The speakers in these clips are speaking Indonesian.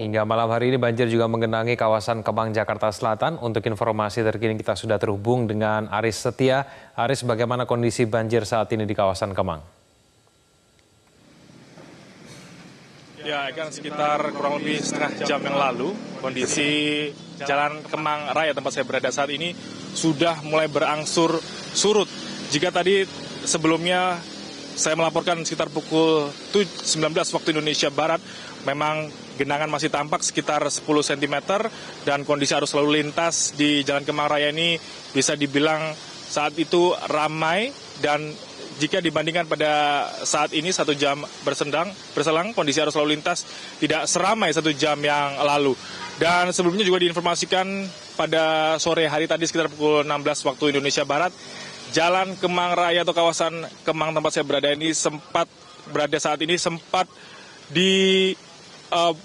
Hingga malam hari ini banjir juga menggenangi kawasan Kemang, Jakarta Selatan. Untuk informasi terkini kita sudah terhubung dengan Aris Setia. Aris, bagaimana kondisi banjir saat ini di kawasan Kemang? Ya, kan sekitar kurang lebih setengah jam yang lalu, kondisi Jalan Kemang Raya tempat saya berada saat ini sudah mulai berangsur surut. Jika tadi sebelumnya saya melaporkan sekitar pukul 19 waktu Indonesia Barat, memang genangan masih tampak sekitar 10 cm dan kondisi arus lalu lintas di Jalan Kemang Raya ini bisa dibilang saat itu ramai dan jika dibandingkan pada saat ini satu jam bersendang berselang kondisi arus lalu lintas tidak seramai satu jam yang lalu. Dan sebelumnya juga diinformasikan pada sore hari tadi sekitar pukul 16 waktu Indonesia Barat Jalan Kemang Raya atau kawasan Kemang tempat saya berada ini sempat berada saat ini sempat di uh,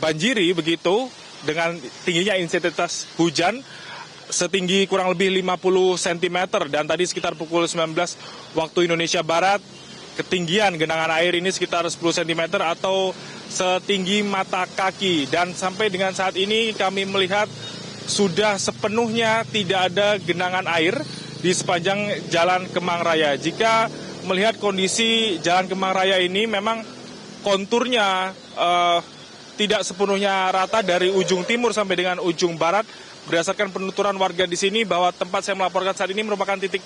banjiri begitu dengan tingginya intensitas hujan setinggi kurang lebih 50 cm dan tadi sekitar pukul 19 waktu Indonesia Barat ketinggian genangan air ini sekitar 10 cm atau setinggi mata kaki dan sampai dengan saat ini kami melihat sudah sepenuhnya tidak ada genangan air di sepanjang Jalan Kemang Raya. Jika melihat kondisi Jalan Kemang Raya ini memang konturnya uh, tidak sepenuhnya rata dari ujung timur sampai dengan ujung barat. Berdasarkan penuturan warga di sini bahwa tempat saya melaporkan saat ini merupakan titik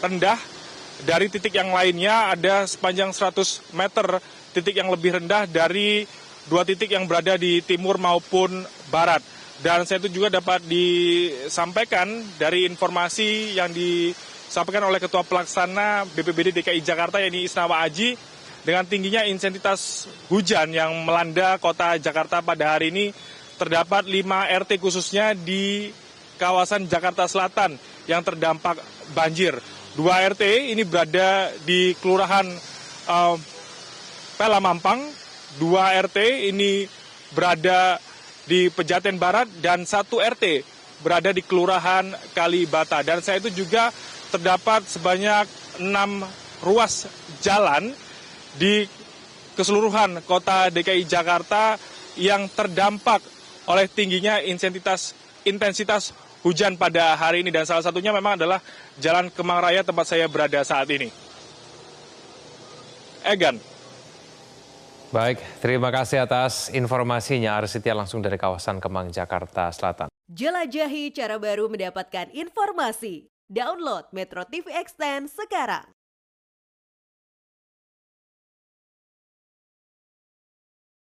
rendah. Dari titik yang lainnya ada sepanjang 100 meter titik yang lebih rendah dari dua titik yang berada di timur maupun barat. Dan saya itu juga dapat disampaikan dari informasi yang disampaikan oleh Ketua Pelaksana BPBD DKI Jakarta yakni Isnawa Aji dengan tingginya intensitas hujan yang melanda kota Jakarta pada hari ini terdapat 5 RT khususnya di kawasan Jakarta Selatan yang terdampak banjir. Dua RT ini berada di Kelurahan uh, Pelamampang, dua RT ini berada di Pejaten Barat dan satu RT berada di Kelurahan Kalibata. Dan saya itu juga terdapat sebanyak enam ruas jalan di keseluruhan kota DKI Jakarta yang terdampak oleh tingginya intensitas intensitas hujan pada hari ini dan salah satunya memang adalah Jalan Kemang Raya tempat saya berada saat ini. Egan. Baik, terima kasih atas informasinya Arsitia langsung dari kawasan Kemang, Jakarta Selatan. Jelajahi cara baru mendapatkan informasi. Download Metro TV Extend sekarang.